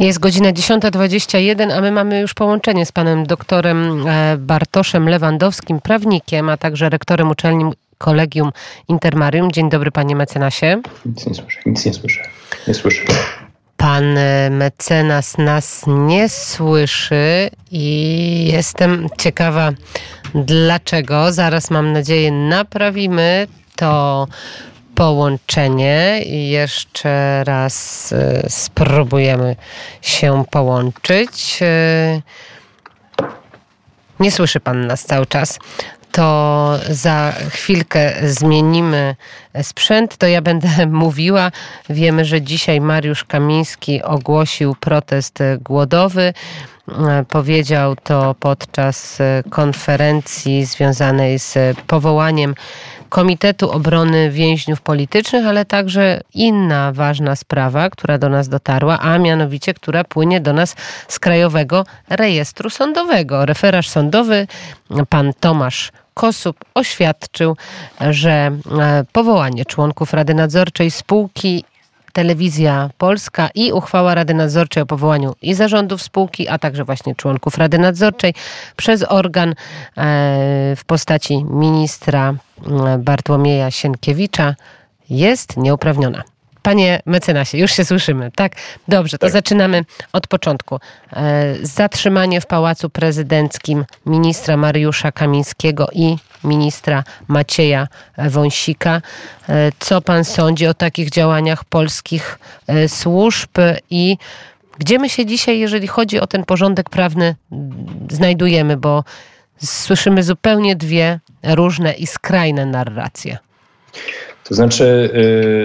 Jest godzina 10.21, a my mamy już połączenie z panem doktorem e, Bartoszem Lewandowskim, prawnikiem, a także rektorem uczelni Kolegium Intermarium. Dzień dobry, panie mecenasie. Nic nie słyszę, nic nie słyszę. Nie słyszę. Pan e, mecenas nas nie słyszy i jestem ciekawa dlaczego. Zaraz mam nadzieję naprawimy to połączenie i jeszcze raz y, spróbujemy się połączyć. Y, nie słyszy pan nas cały czas. To za chwilkę zmienimy sprzęt, to ja będę mówiła. Wiemy, że dzisiaj Mariusz Kamiński ogłosił protest głodowy. Powiedział to podczas konferencji związanej z powołaniem Komitetu Obrony Więźniów Politycznych, ale także inna ważna sprawa, która do nas dotarła, a mianowicie, która płynie do nas z Krajowego Rejestru Sądowego. Referarz sądowy, pan Tomasz Kosub oświadczył, że e, powołanie członków Rady Nadzorczej spółki Telewizja Polska i uchwała Rady Nadzorczej o powołaniu i zarządów spółki, a także właśnie członków Rady Nadzorczej przez organ e, w postaci ministra e, Bartłomieja Sienkiewicza jest nieuprawniona. Panie mecenasie, już się słyszymy, tak? Dobrze, to tak. zaczynamy od początku. E, zatrzymanie w Pałacu Prezydenckim ministra Mariusza Kamińskiego i ministra Macieja Wąsika. E, co pan sądzi o takich działaniach polskich e, służb i gdzie my się dzisiaj, jeżeli chodzi o ten porządek prawny, znajdujemy, bo słyszymy zupełnie dwie różne i skrajne narracje. To znaczy,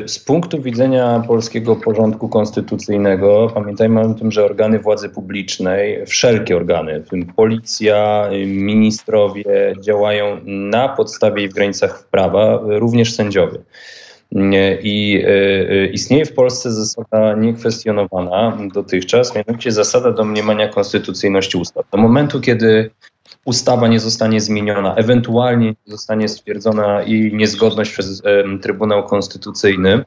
y, z punktu widzenia polskiego porządku konstytucyjnego, pamiętajmy o tym, że organy władzy publicznej, wszelkie organy, w tym policja, y, ministrowie, działają na podstawie i w granicach prawa, również sędziowie. I y, istnieje w Polsce zasada niekwestionowana dotychczas, mianowicie zasada domniemania konstytucyjności ustaw. Do momentu, kiedy ustawa nie zostanie zmieniona, ewentualnie nie zostanie stwierdzona jej niezgodność przez Trybunał Konstytucyjny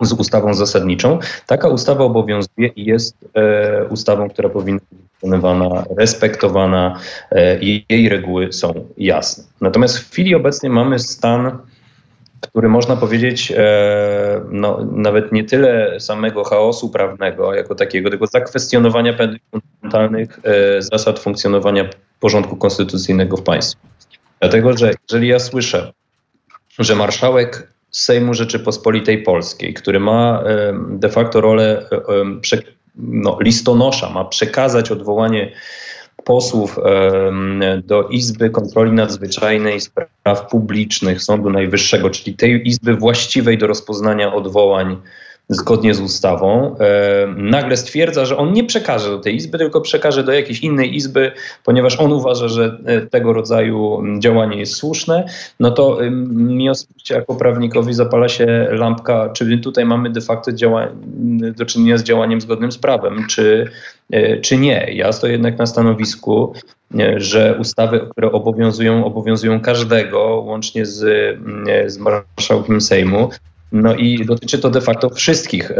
z ustawą zasadniczą, taka ustawa obowiązuje i jest e, ustawą, która powinna być wykonywana, respektowana e, i jej reguły są jasne. Natomiast w chwili obecnej mamy stan który można powiedzieć, e, no, nawet nie tyle samego chaosu prawnego jako takiego, tylko zakwestionowania pewnych fundamentalnych e, zasad funkcjonowania porządku konstytucyjnego w państwie. Dlatego, że jeżeli ja słyszę, że marszałek Sejmu Rzeczypospolitej Polskiej, który ma e, de facto rolę no, listonosza, ma przekazać odwołanie posłów do Izby Kontroli Nadzwyczajnej Spraw Publicznych Sądu Najwyższego, czyli tej izby właściwej do rozpoznania odwołań zgodnie z ustawą, nagle stwierdza, że on nie przekaże do tej izby, tylko przekaże do jakiejś innej izby, ponieważ on uważa, że e, tego rodzaju działanie jest słuszne, no to mi osobiście jako prawnikowi zapala się lampka, czy tutaj mamy de facto do czynienia z działaniem zgodnym z prawem, czy, e, czy nie. Ja stoję jednak na stanowisku, e, że ustawy, które obowiązują, obowiązują każdego, łącznie z, z marszałkiem Sejmu. No i dotyczy to de facto wszystkich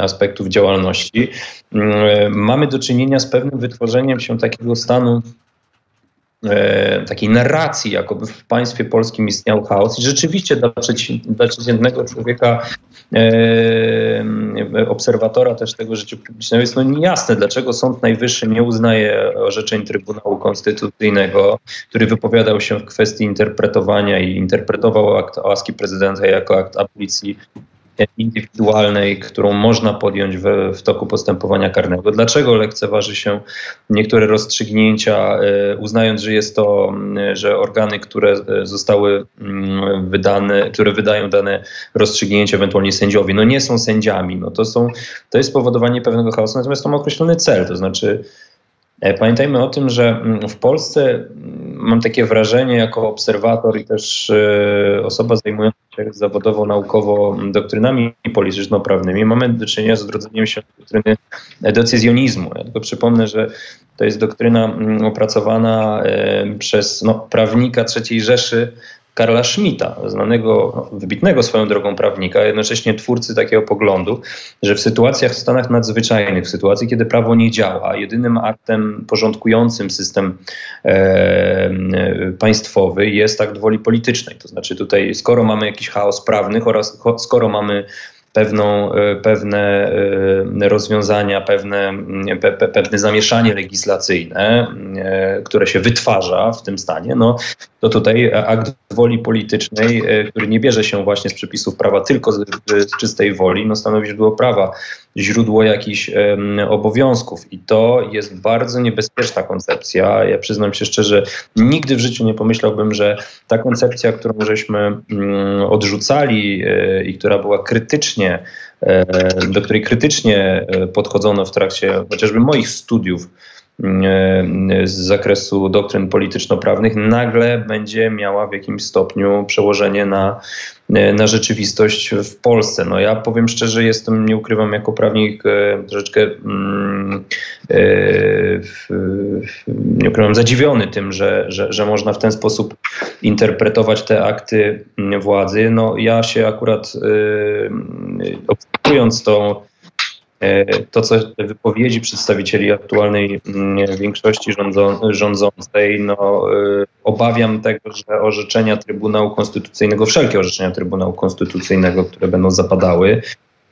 aspektów działalności. Mm, mamy do czynienia z pewnym wytworzeniem się takiego stanu E, takiej narracji, jakoby w państwie polskim istniał chaos. I rzeczywiście dla, dla przeciętnego człowieka, e, obserwatora też tego życia publicznego jest no niejasne, dlaczego Sąd Najwyższy nie uznaje orzeczeń Trybunału Konstytucyjnego, który wypowiadał się w kwestii interpretowania i interpretował akt łaski prezydenta jako akt abolicji indywidualnej, którą można podjąć w, w, toku postępowania karnego. Dlaczego lekceważy się niektóre rozstrzygnięcia, e, uznając, że jest to, że organy, które e, zostały wydane, które wydają dane rozstrzygnięcia, ewentualnie sędziowie, no nie są sędziami, no to, są, to jest spowodowanie pewnego chaosu, natomiast to ma określony cel, to znaczy E, pamiętajmy o tym, że mm, w Polsce mm, mam takie wrażenie jako obserwator i też e, osoba zajmująca się zawodowo, naukowo doktrynami polityczno-prawnymi, mamy do czynienia z odrodzeniem się doktryny decyzjonizmu. Ja tylko przypomnę, że to jest doktryna mm, opracowana e, przez no, prawnika III Rzeszy Karla Schmidta, znanego, wybitnego swoją drogą prawnika, jednocześnie twórcy takiego poglądu, że w sytuacjach w stanach nadzwyczajnych, w sytuacji, kiedy prawo nie działa, jedynym aktem porządkującym system e, państwowy jest akt woli politycznej. To znaczy tutaj, skoro mamy jakiś chaos prawny oraz skoro mamy pewną, e, pewne e, rozwiązania, pewne, pe, pewne zamieszanie legislacyjne, e, które się wytwarza w tym stanie, no, to tutaj akt woli politycznej, który nie bierze się właśnie z przepisów prawa, tylko z, z czystej woli, no, stanowi źródło prawa, źródło jakichś obowiązków. I to jest bardzo niebezpieczna koncepcja. Ja przyznam się szczerze, nigdy w życiu nie pomyślałbym, że ta koncepcja, którą żeśmy um, odrzucali y, i która była krytycznie, y, do której krytycznie podchodzono w trakcie chociażby moich studiów, z zakresu doktryn polityczno-prawnych nagle będzie miała w jakimś stopniu przełożenie na, na rzeczywistość w Polsce. No ja powiem szczerze, jestem, nie ukrywam, jako prawnik e, troszeczkę mm, e, nie ukrywam, zadziwiony tym, że, że, że można w ten sposób interpretować te akty władzy. No ja się akurat e, obserwując tą E, to, co te wypowiedzi przedstawicieli aktualnej mm, większości rządzącej, no, e, obawiam tego, że orzeczenia Trybunału Konstytucyjnego, wszelkie orzeczenia Trybunału Konstytucyjnego, które będą zapadały,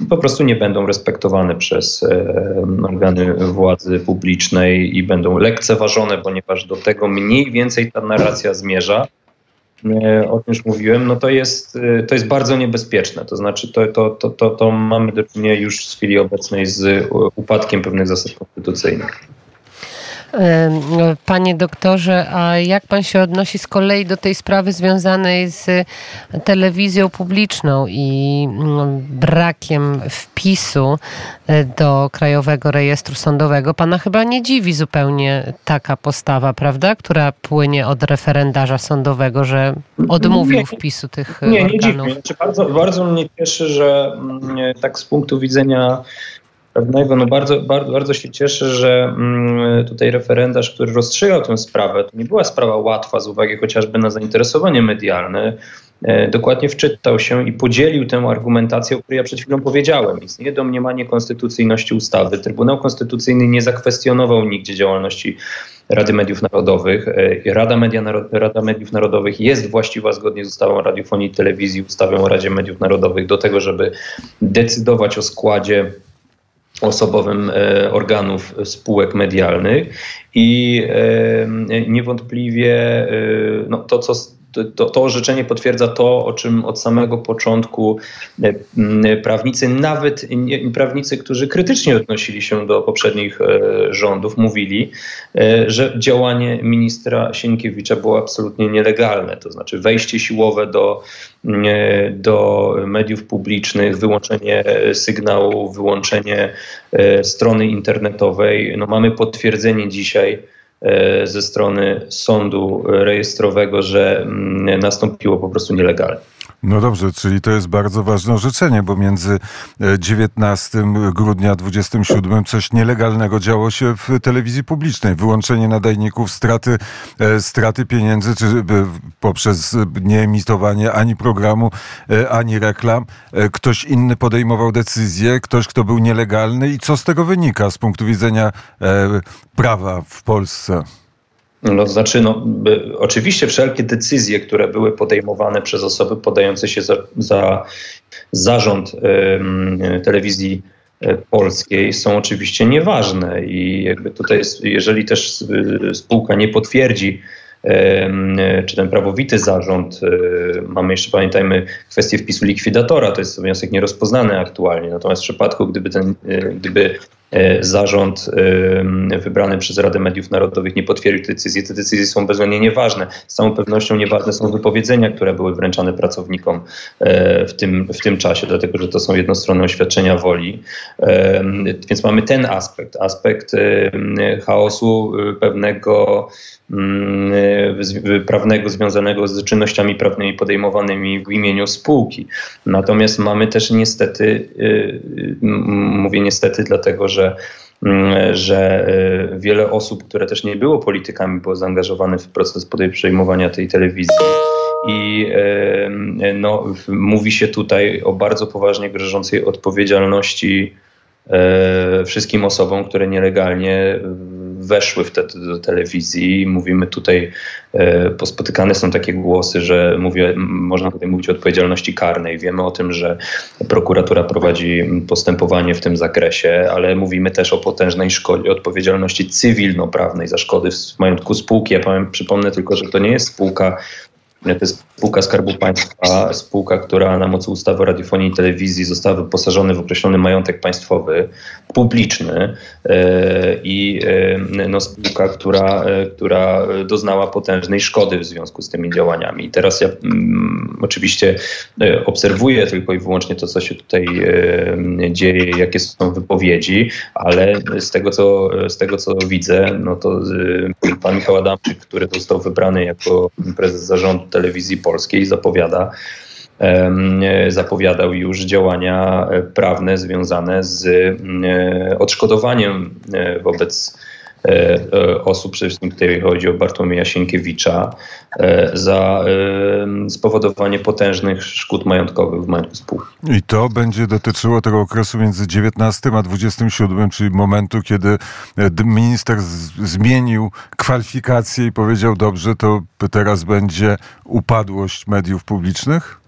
po prostu nie będą respektowane przez e, organy władzy publicznej i będą lekceważone, ponieważ do tego mniej więcej ta narracja zmierza. E, o tym już mówiłem, no to jest, e, to jest bardzo niebezpieczne. To znaczy, to, to, to, to, to mamy do czynienia już w chwili obecnej z upadkiem pewnych zasad konstytucyjnych. Panie doktorze, a jak pan się odnosi z kolei do tej sprawy związanej z telewizją publiczną i mm, brakiem wpisu e, do Krajowego Rejestru Sądowego? Pana chyba nie dziwi zupełnie taka postawa, prawda? Która płynie od referendarza sądowego, że odmówił nie, wpisu tych nie, organów. Nie, dziwi Znaczy bardzo, bardzo mnie cieszy, że mm, tak z punktu widzenia pewnego. No bardzo, bardzo, bardzo się cieszę, że mm, tutaj referendarz, który rozstrzygał tę sprawę, to nie była sprawa łatwa z uwagi chociażby na zainteresowanie medialne. E, dokładnie wczytał się i podzielił tę argumentację, o której ja przed chwilą powiedziałem. Istnieje domniemanie konstytucyjności ustawy. Trybunał Konstytucyjny nie zakwestionował nigdzie działalności Rady Mediów Narodowych. E, Rada, Media, Rada Mediów Narodowych jest właściwa zgodnie z ustawą o radiofonii i telewizji, ustawą o Radzie Mediów Narodowych do tego, żeby decydować o składzie osobowym e, organów spółek medialnych i e, niewątpliwie e, no, to, co to, to orzeczenie potwierdza to, o czym od samego początku prawnicy, nawet prawnicy, którzy krytycznie odnosili się do poprzednich rządów, mówili, że działanie ministra Sienkiewicza było absolutnie nielegalne. To znaczy wejście siłowe do do mediów publicznych, wyłączenie sygnału, wyłączenie e, strony internetowej. No mamy potwierdzenie dzisiaj e, ze strony sądu rejestrowego, że mm, nastąpiło po prostu nielegalnie. No dobrze, czyli to jest bardzo ważne orzeczenie, bo między 19 e, grudnia 27 coś nielegalnego działo się w telewizji publicznej. Wyłączenie nadajników, straty, e, straty pieniędzy, czy e, poprzez nieemitowanie ani programu, ani reklam. Ktoś inny podejmował decyzję, ktoś, kto był nielegalny i co z tego wynika z punktu widzenia prawa w Polsce? No, znaczy, no, oczywiście wszelkie decyzje, które były podejmowane przez osoby podające się za, za zarząd y, telewizji e, polskiej są oczywiście nieważne i jakby tutaj, jeżeli też spółka nie potwierdzi czy ten prawowity zarząd, e, mamy jeszcze, pamiętajmy, kwestię wpisu likwidatora, to jest wniosek nierozpoznany aktualnie. Natomiast w przypadku, gdyby, ten, e, gdyby zarząd wybrany przez Radę Mediów Narodowych nie potwierdził decyzji, te decyzje są bezwzględnie nieważne. Z całą pewnością nieważne są wypowiedzenia, które były wręczane pracownikom w tym, w tym czasie, dlatego że to są jednostronne oświadczenia woli. Więc mamy ten aspekt, aspekt chaosu pewnego Mm, prawnego związanego z czynnościami prawnymi podejmowanymi w imieniu spółki. Natomiast mamy też niestety, mówię niestety dlatego, że mm, że y, wiele osób, które też nie było politykami, było zaangażowane w proces przejmowania tej telewizji. I no, mówi się tutaj o bardzo poważnie grożącej odpowiedzialności wszystkim osobom, które nielegalnie weszły wtedy do telewizji. Mówimy tutaj, e, pospotykane są takie głosy, że mówię, można tutaj mówić o odpowiedzialności karnej. Wiemy o tym, że prokuratura prowadzi postępowanie w tym zakresie, ale mówimy też o potężnej szkodzie, odpowiedzialności cywilnoprawnej za szkody w majątku spółki. Ja powiem, przypomnę tylko, że to nie jest spółka to jest spółka Skarbu Państwa, spółka, która na mocy ustawy o radiofonii i telewizji została wyposażona w określony majątek państwowy, publiczny e, i e, no, spółka, która, e, która doznała potężnej szkody w związku z tymi działaniami. I teraz ja mm, oczywiście obserwuję tylko i wyłącznie to, co się tutaj dzieje, jakie są wypowiedzi, ale z tego, co, z tego, co widzę, no to pan Michał Adamczyk, który został wybrany jako prezes zarządu telewizji polskiej zapowiada, zapowiadał już działania prawne związane z odszkodowaniem wobec osób, przede wszystkim tutaj chodzi o Bartłomieja Sienkiewicza, za spowodowanie potężnych szkód majątkowych w majątku spółki. I to będzie dotyczyło tego okresu między 19 a 27, czyli momentu, kiedy minister zmienił kwalifikacje i powiedział, dobrze, to teraz będzie upadłość mediów publicznych?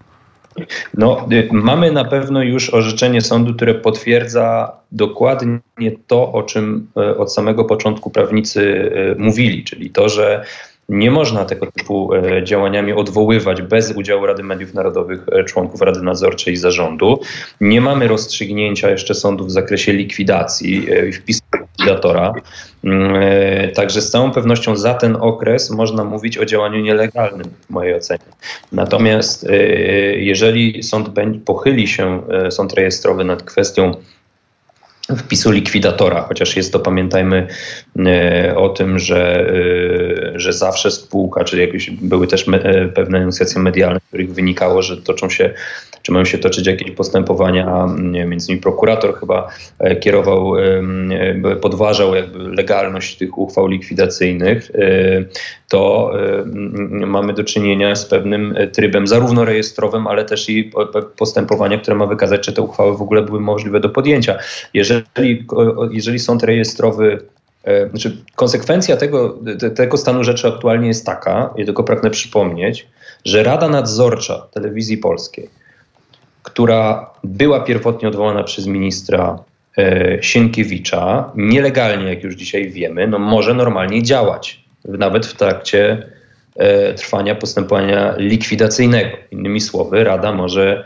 No, y, mamy na pewno już orzeczenie sądu, które potwierdza dokładnie to, o czym y, od samego początku prawnicy y, mówili, czyli to, że nie można tego typu działaniami odwoływać bez udziału Rady Mediów Narodowych, członków Rady Nadzorczej i zarządu. Nie mamy rozstrzygnięcia jeszcze sądu w zakresie likwidacji i wpisu likwidatora. Mm, e, także z całą pewnością za ten okres można mówić o działaniu nielegalnym w mojej ocenie. Natomiast e, jeżeli sąd pochyli się, e, sąd rejestrowy nad kwestią wpisu likwidatora, chociaż jest to, pamiętajmy o tym, że, że zawsze spółka, czyli jakieś były też me, pewne negocjacje medialne, z których wynikało, że toczą się czy mają się toczyć jakieś postępowania, między innymi prokurator chyba e, kierował, e, podważał jakby legalność tych uchwał likwidacyjnych, e, to mamy do czynienia z pewnym trybem zarówno rejestrowym, ale też i postępowania, które ma wykazać, czy te uchwały w ogóle były możliwe do podjęcia. Jeżeli, jeżeli sąd rejestrowy znaczy, konsekwencja tego, tego stanu rzeczy aktualnie jest taka, i tylko pragnę przypomnieć, że Rada Nadzorcza Telewizji Polskiej która była pierwotnie odwołana przez ministra e, Sienkiewicza, nielegalnie, jak już dzisiaj wiemy, no może normalnie działać, nawet w trakcie e, trwania postępowania likwidacyjnego. Innymi słowy, Rada może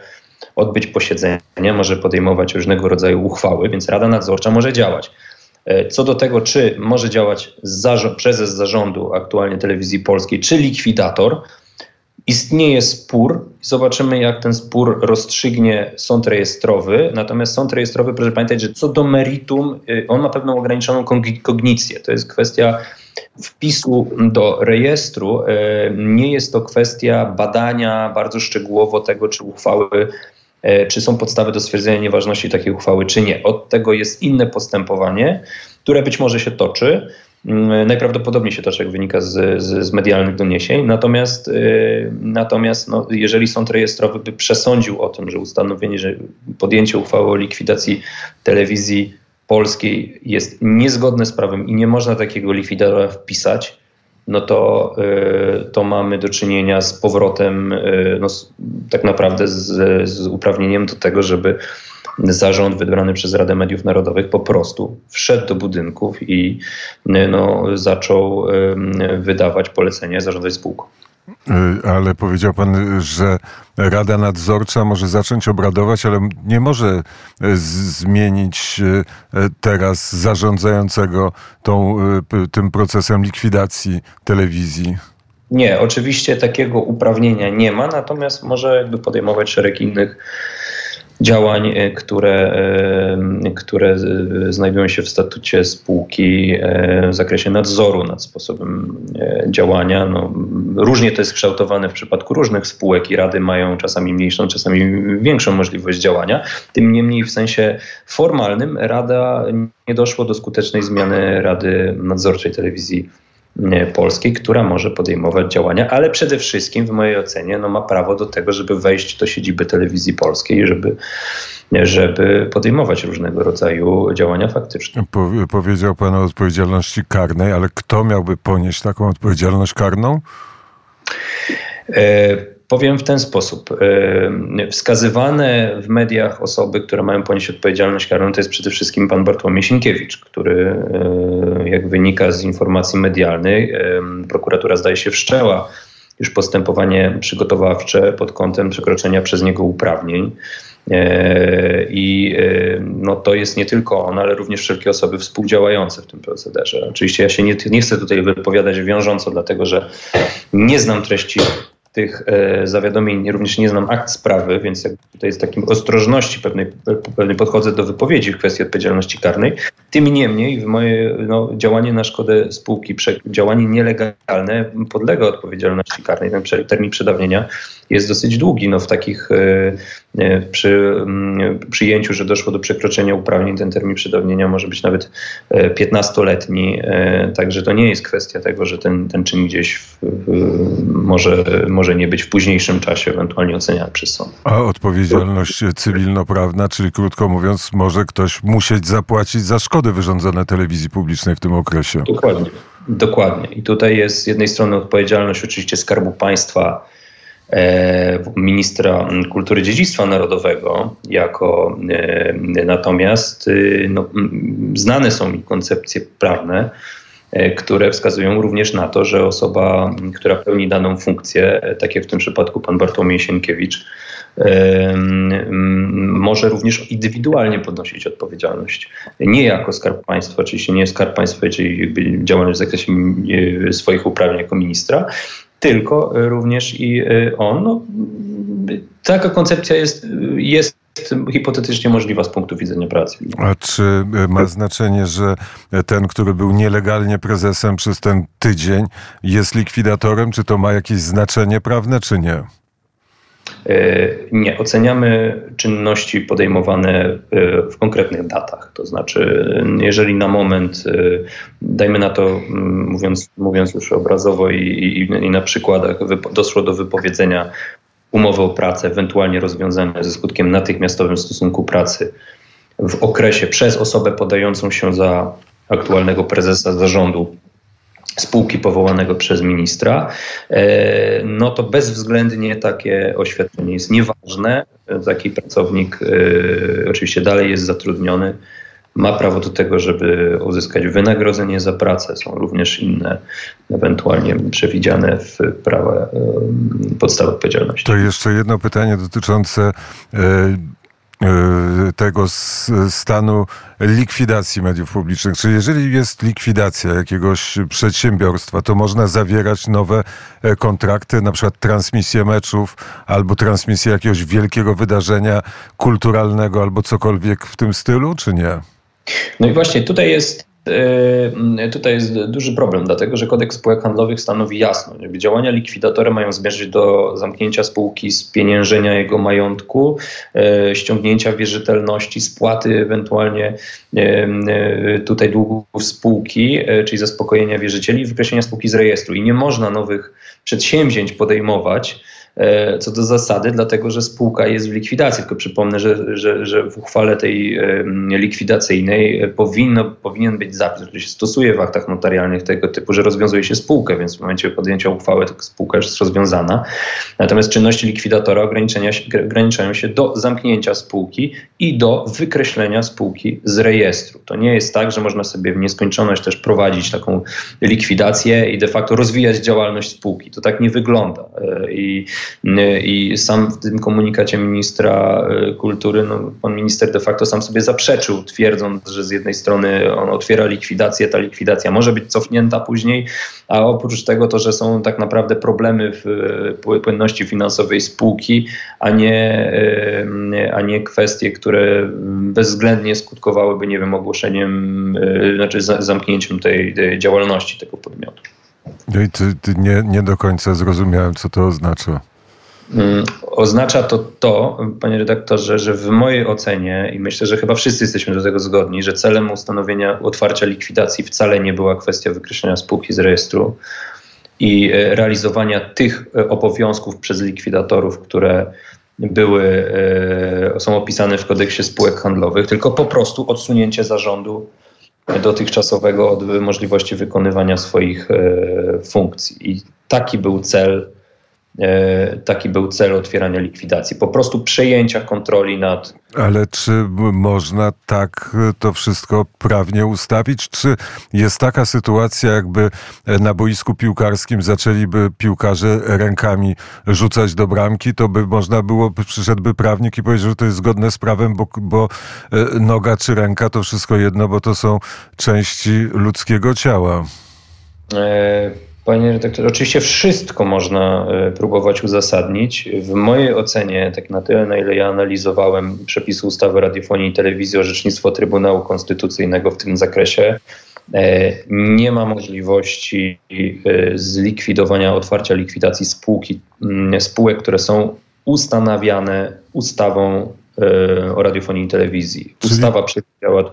odbyć posiedzenia, może podejmować różnego rodzaju uchwały, więc Rada Nadzorcza może działać. E, co do tego, czy może działać zarząd, prezes zarządu aktualnie telewizji polskiej, czy likwidator, Istnieje spór, zobaczymy jak ten spór rozstrzygnie sąd rejestrowy. Natomiast sąd rejestrowy, proszę pamiętać, że co do meritum, y, on ma pewną ograniczoną kognicję. To jest kwestia wpisu do rejestru. Y, nie jest to kwestia badania bardzo szczegółowo tego, czy uchwały czy są podstawy do stwierdzenia nieważności takiej uchwały, czy nie. Od tego jest inne postępowanie, które być może się toczy. Mm, najprawdopodobniej się to jak wynika z, z, z medialnych doniesień. Natomiast, yy, natomiast no, jeżeli sąd rejestrowy by przesądził o tym, że ustanowienie, że podjęcie uchwały o likwidacji telewizji polskiej jest niezgodne z prawem i nie można takiego likwidatora wpisać, no to, yy, to mamy do czynienia z powrotem, yy, no, tak naprawdę z, z uprawnieniem do tego, żeby zarząd wybrany przez Radę Mediów Narodowych po prostu wszedł do budynków i no, zaczął wydawać polecenia, zarządzać spółką. Y, ale powiedział pan, że Rada Nadzorcza może zacząć obradować, ale nie może y, zmienić y, teraz zarządzającego tą, tym procesem likwidacji telewizji. Nie, oczywiście takiego uprawnienia nie ma, natomiast może jakby podejmować szereg innych działań, e, które, e, które znajdują się w statucie spółki e, w zakresie nadzoru nad sposobem działania. No, różnie to jest kształtowane w przypadku różnych spółek i rady mają czasami mniejszą, czasami większą możliwość działania. Tym niemniej w sensie formalnym rada nie doszło do skutecznej zmiany Rady Nadzorczej Telewizji Polskiej, która może podejmować działania, ale przede wszystkim w mojej ocenie no, ma prawo do tego, żeby wejść do siedziby telewizji polskiej, żeby, żeby podejmować różnego rodzaju działania faktyczne. Po, powiedział Pan o odpowiedzialności karnej, ale kto miałby ponieść taką odpowiedzialność karną? E Powiem w ten sposób. E, wskazywane w mediach osoby, które mają ponieść odpowiedzialność karną, to jest przede wszystkim pan Bartłomiej Sienkiewicz, który, e, jak wynika z informacji medialnej, e, prokuratura zdaje się wszczęła już postępowanie przygotowawcze pod kątem przekroczenia przez niego uprawnień. I no, to jest nie tylko on, ale również wszelkie osoby współdziałające w tym procederze. Oczywiście ja się nie, nie chcę tutaj wypowiadać wiążąco, dlatego że nie znam treści tych e, zawiadomień również nie znam akt sprawy, więc tutaj z takim ostrożności pewnej, pewnej podchodzę do wypowiedzi w kwestii odpowiedzialności karnej. Tym niemniej moje no, działanie na szkodę spółki, działanie nielegalne podlega odpowiedzialności karnej. Ten termin przedawnienia jest dosyć długi. No, w takich e, e, przy przyjęciu, że doszło do przekroczenia uprawnień, ten termin przedawnienia może być nawet 15-letni. Także to nie jest kwestia tego, że ten, ten czyn gdzieś w, może, może nie być w późniejszym czasie ewentualnie oceniany przez sąd. A odpowiedzialność cywilnoprawna, czyli krótko mówiąc, może ktoś musieć zapłacić za szkody wyrządzone telewizji publicznej w tym okresie. Dokładnie. Dokładnie. I tutaj jest z jednej strony odpowiedzialność oczywiście Skarbu Państwa, e, ministra kultury dziedzictwa narodowego, jako e, natomiast e, no, znane są mi koncepcje prawne, E, które wskazują również na to, że osoba, która pełni daną funkcję, e, tak jak w tym przypadku pan Bartłomiej Sienkiewicz, może również indywidualnie podnosić odpowiedzialność. Nie jako Skarb Państwa, oczywiście nie Skarb Państwa, czyli działalność w zakresie e, swoich uprawnień jako ministra, tylko również i on. No, taka koncepcja jest, jest hipotetycznie możliwa z punktu widzenia pracy. A czy e, ma znaczenie, że ten, który był nielegalnie prezesem przez ten tydzień, jest likwidatorem? Czy to ma jakieś znaczenie prawne, czy nie? E, nie, oceniamy czynności podejmowane e, w konkretnych datach. To znaczy, jeżeli na moment, dajmy na to, mówiąc, mówiąc już obrazowo i, i, i na przykładach, doszło do wypowiedzenia umowy o pracę, ewentualnie rozwiązane ze skutkiem natychmiastowym stosunku pracy w okresie przez osobę podającą się za aktualnego prezesa zarządu spółki powołanego przez ministra, e, no to bezwzględnie takie oświadczenie jest nieważne. Taki pracownik e, oczywiście dalej jest zatrudniony ma prawo do tego, żeby uzyskać wynagrodzenie za pracę. Są również inne, ewentualnie przewidziane w prawie podstawy odpowiedzialności. To jeszcze jedno pytanie dotyczące e, tego stanu likwidacji mediów publicznych. Czy jeżeli jest likwidacja jakiegoś przedsiębiorstwa, to można zawierać nowe e, kontrakty, na przykład transmisję meczów albo transmisję jakiegoś wielkiego wydarzenia kulturalnego albo cokolwiek w tym stylu, czy nie? No i właśnie tutaj jest e, Tutaj jest duży problem, dlatego że kodeks spółek handlowych stanowi jasno, że działania likwidatora mają zmierzyć do zamknięcia spółki, spieniężenia jego majątku, e, ściągnięcia wierzytelności, spłaty ewentualnie e, tutaj długów spółki, czyli zaspokojenia wierzycieli wykreślenia spółki z rejestru. I nie można nowych przedsięwzięć podejmować co do zasady, dlatego że spółka jest w likwidacji. Tylko przypomnę, że, że, że w uchwale tej likwidacyjnej powinno, powinien być zapis, który się stosuje w aktach notarialnych tego typu, że rozwiązuje się spółkę, więc w momencie podjęcia uchwały spółka już jest rozwiązana. Natomiast czynności likwidatora ograniczają się do zamknięcia spółki i do wykreślenia spółki z rejestru. To nie jest tak, że można sobie w nieskończoność też prowadzić taką likwidację i de facto rozwijać działalność spółki. To tak nie wygląda. E, I i sam w tym komunikacie ministra e, kultury, no, pan minister de facto sam sobie zaprzeczył, twierdząc, że z jednej strony on otwiera likwidację, ta likwidacja może być cofnięta później, a oprócz tego to, że są tak naprawdę problemy w e, płynności finansowej spółki, a nie, e, a nie kwestie, które bezwzględnie skutkowałyby, nie wiem, ogłoszeniem, znaczy zamknięciem tej, tej działalności tego podmiotu. No i ty, ty nie, nie do końca zrozumiałem, co to oznacza. Mm, oznacza to to, panie redaktorze, że w mojej ocenie, i myślę, że chyba wszyscy jesteśmy do tego zgodni, że celem ustanowienia otwarcia likwidacji wcale nie była kwestia wykreślenia spółki z rejestru i e, realizowania tych e, obowiązków przez likwidatorów, które były, są opisane w kodeksie spółek handlowych, tylko po prostu odsunięcie zarządu dotychczasowego od możliwości wykonywania swoich funkcji. I taki był cel E, taki był cel otwierania likwidacji, po prostu przejęcia kontroli nad. Ale czy można tak to wszystko prawnie ustawić? Czy jest taka sytuacja, jakby na boisku piłkarskim zaczęliby piłkarze rękami rzucać do bramki, to by można było, przyszedłby prawnik i powiedział, że to jest zgodne z prawem, bo, bo e, noga czy ręka to wszystko jedno, bo to są części ludzkiego ciała. E Panie redaktorze, oczywiście wszystko można e, próbować uzasadnić. W mojej ocenie, tak na tyle, na ile ja analizowałem przepisy ustawy o radiofonii i telewizji, orzecznictwo Trybunału Konstytucyjnego w tym zakresie, e, nie ma możliwości e, zlikwidowania, otwarcia likwidacji spółki, spółek, które są ustanawiane ustawą o radiofonii i telewizji. Ustawa przewidziała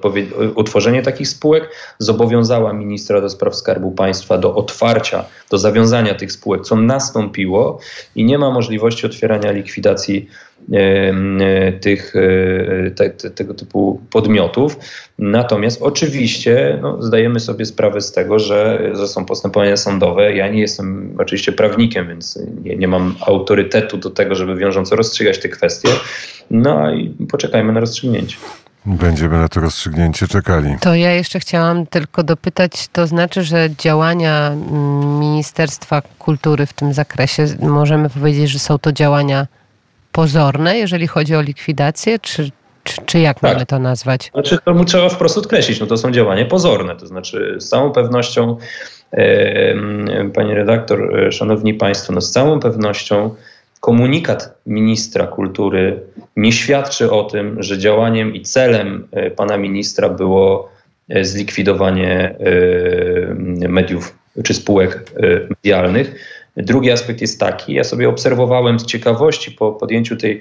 utworzenie takich spółek, zobowiązała ministra do spraw Skarbu Państwa do otwarcia, do zawiązania tych spółek, co nastąpiło i nie ma możliwości otwierania likwidacji e, tych, e, te, te, tego typu podmiotów. Natomiast oczywiście no, zdajemy sobie sprawę z tego, że, że są postępowania sądowe. Ja nie jestem oczywiście prawnikiem, więc nie, nie mam autorytetu do tego, żeby wiążąco rozstrzygać te kwestie. No i poczekajmy na rozstrzygnięcie. Będziemy na to rozstrzygnięcie czekali. To ja jeszcze chciałam tylko dopytać, to znaczy, że działania Ministerstwa Kultury w tym zakresie, możemy powiedzieć, że są to działania pozorne, jeżeli chodzi o likwidację, czy, czy, czy jak tak. mamy to nazwać? Znaczy, to trzeba wprost odkreślić, no to są działania pozorne, to znaczy z całą pewnością, e, pani redaktor, e, szanowni państwo, no z całą pewnością komunikat ministra kultury nie świadczy o tym, że działaniem i celem e, pana ministra było e, zlikwidowanie mediów czy spółek medialnych. Drugi aspekt jest taki, ja sobie obserwowałem z ciekawości po podjęciu tej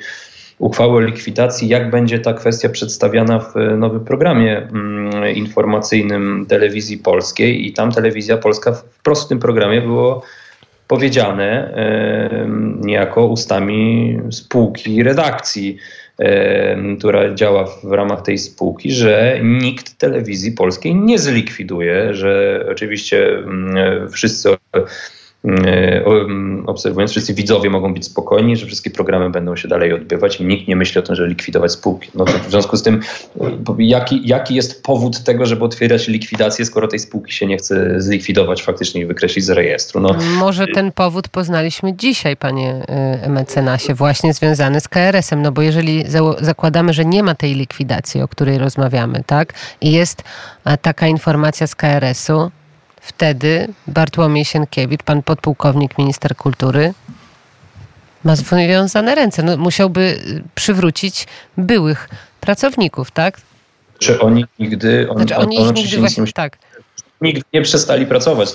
uchwały o likwidacji, jak będzie ta kwestia przedstawiana w nowym programie mm, informacyjnym telewizji polskiej i tam telewizja polska w tym programie było powiedziane niejako ustami spółki redakcji, która działa w ramach tej spółki, że nikt telewizji polskiej nie zlikwiduje, że oczywiście mm, wszyscy obserwując, wszyscy widzowie mogą być spokojni, że wszystkie programy będą się dalej odbywać i nikt nie myśli o tym, żeby likwidować spółki. No w związku z tym, jaki, jaki jest powód tego, żeby otwierać likwidację, skoro tej spółki się nie chce zlikwidować faktycznie i wykreślić z rejestru? No, Może ten powód poznaliśmy dzisiaj, panie e, mecenasie, właśnie związany z KRS-em, no bo jeżeli zakładamy, że nie ma tej likwidacji, o której rozmawiamy, tak, i jest taka informacja z KRS-u, Wtedy Bartłomiej Sienkiewicz, pan podpułkownik, minister kultury, ma związane ręce. No, musiałby y, przywrócić byłych pracowników, tak? Czy oni nigdy... On, znaczy oni on, nigdy właśnie, tak. Nigdy nie przestali pracować.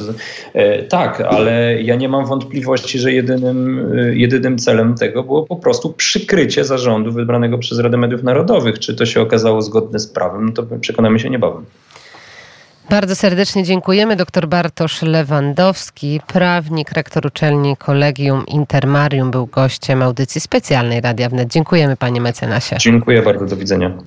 E, tak, ale ja nie mam wątpliwości, że jedynym, e, jedynym celem tego było po prostu przykrycie zarządu wybranego przez Radę Mediów Narodowych. Czy to się okazało zgodne z prawem, no to przekonamy się niebawem. Bardzo serdecznie dziękujemy. Dr Bartosz Lewandowski, prawnik, rektor uczelni Kolegium Intermarium, był gościem audycji specjalnej Radia Wnet. Dziękujemy panie mecenasie. Dziękuję bardzo, do widzenia.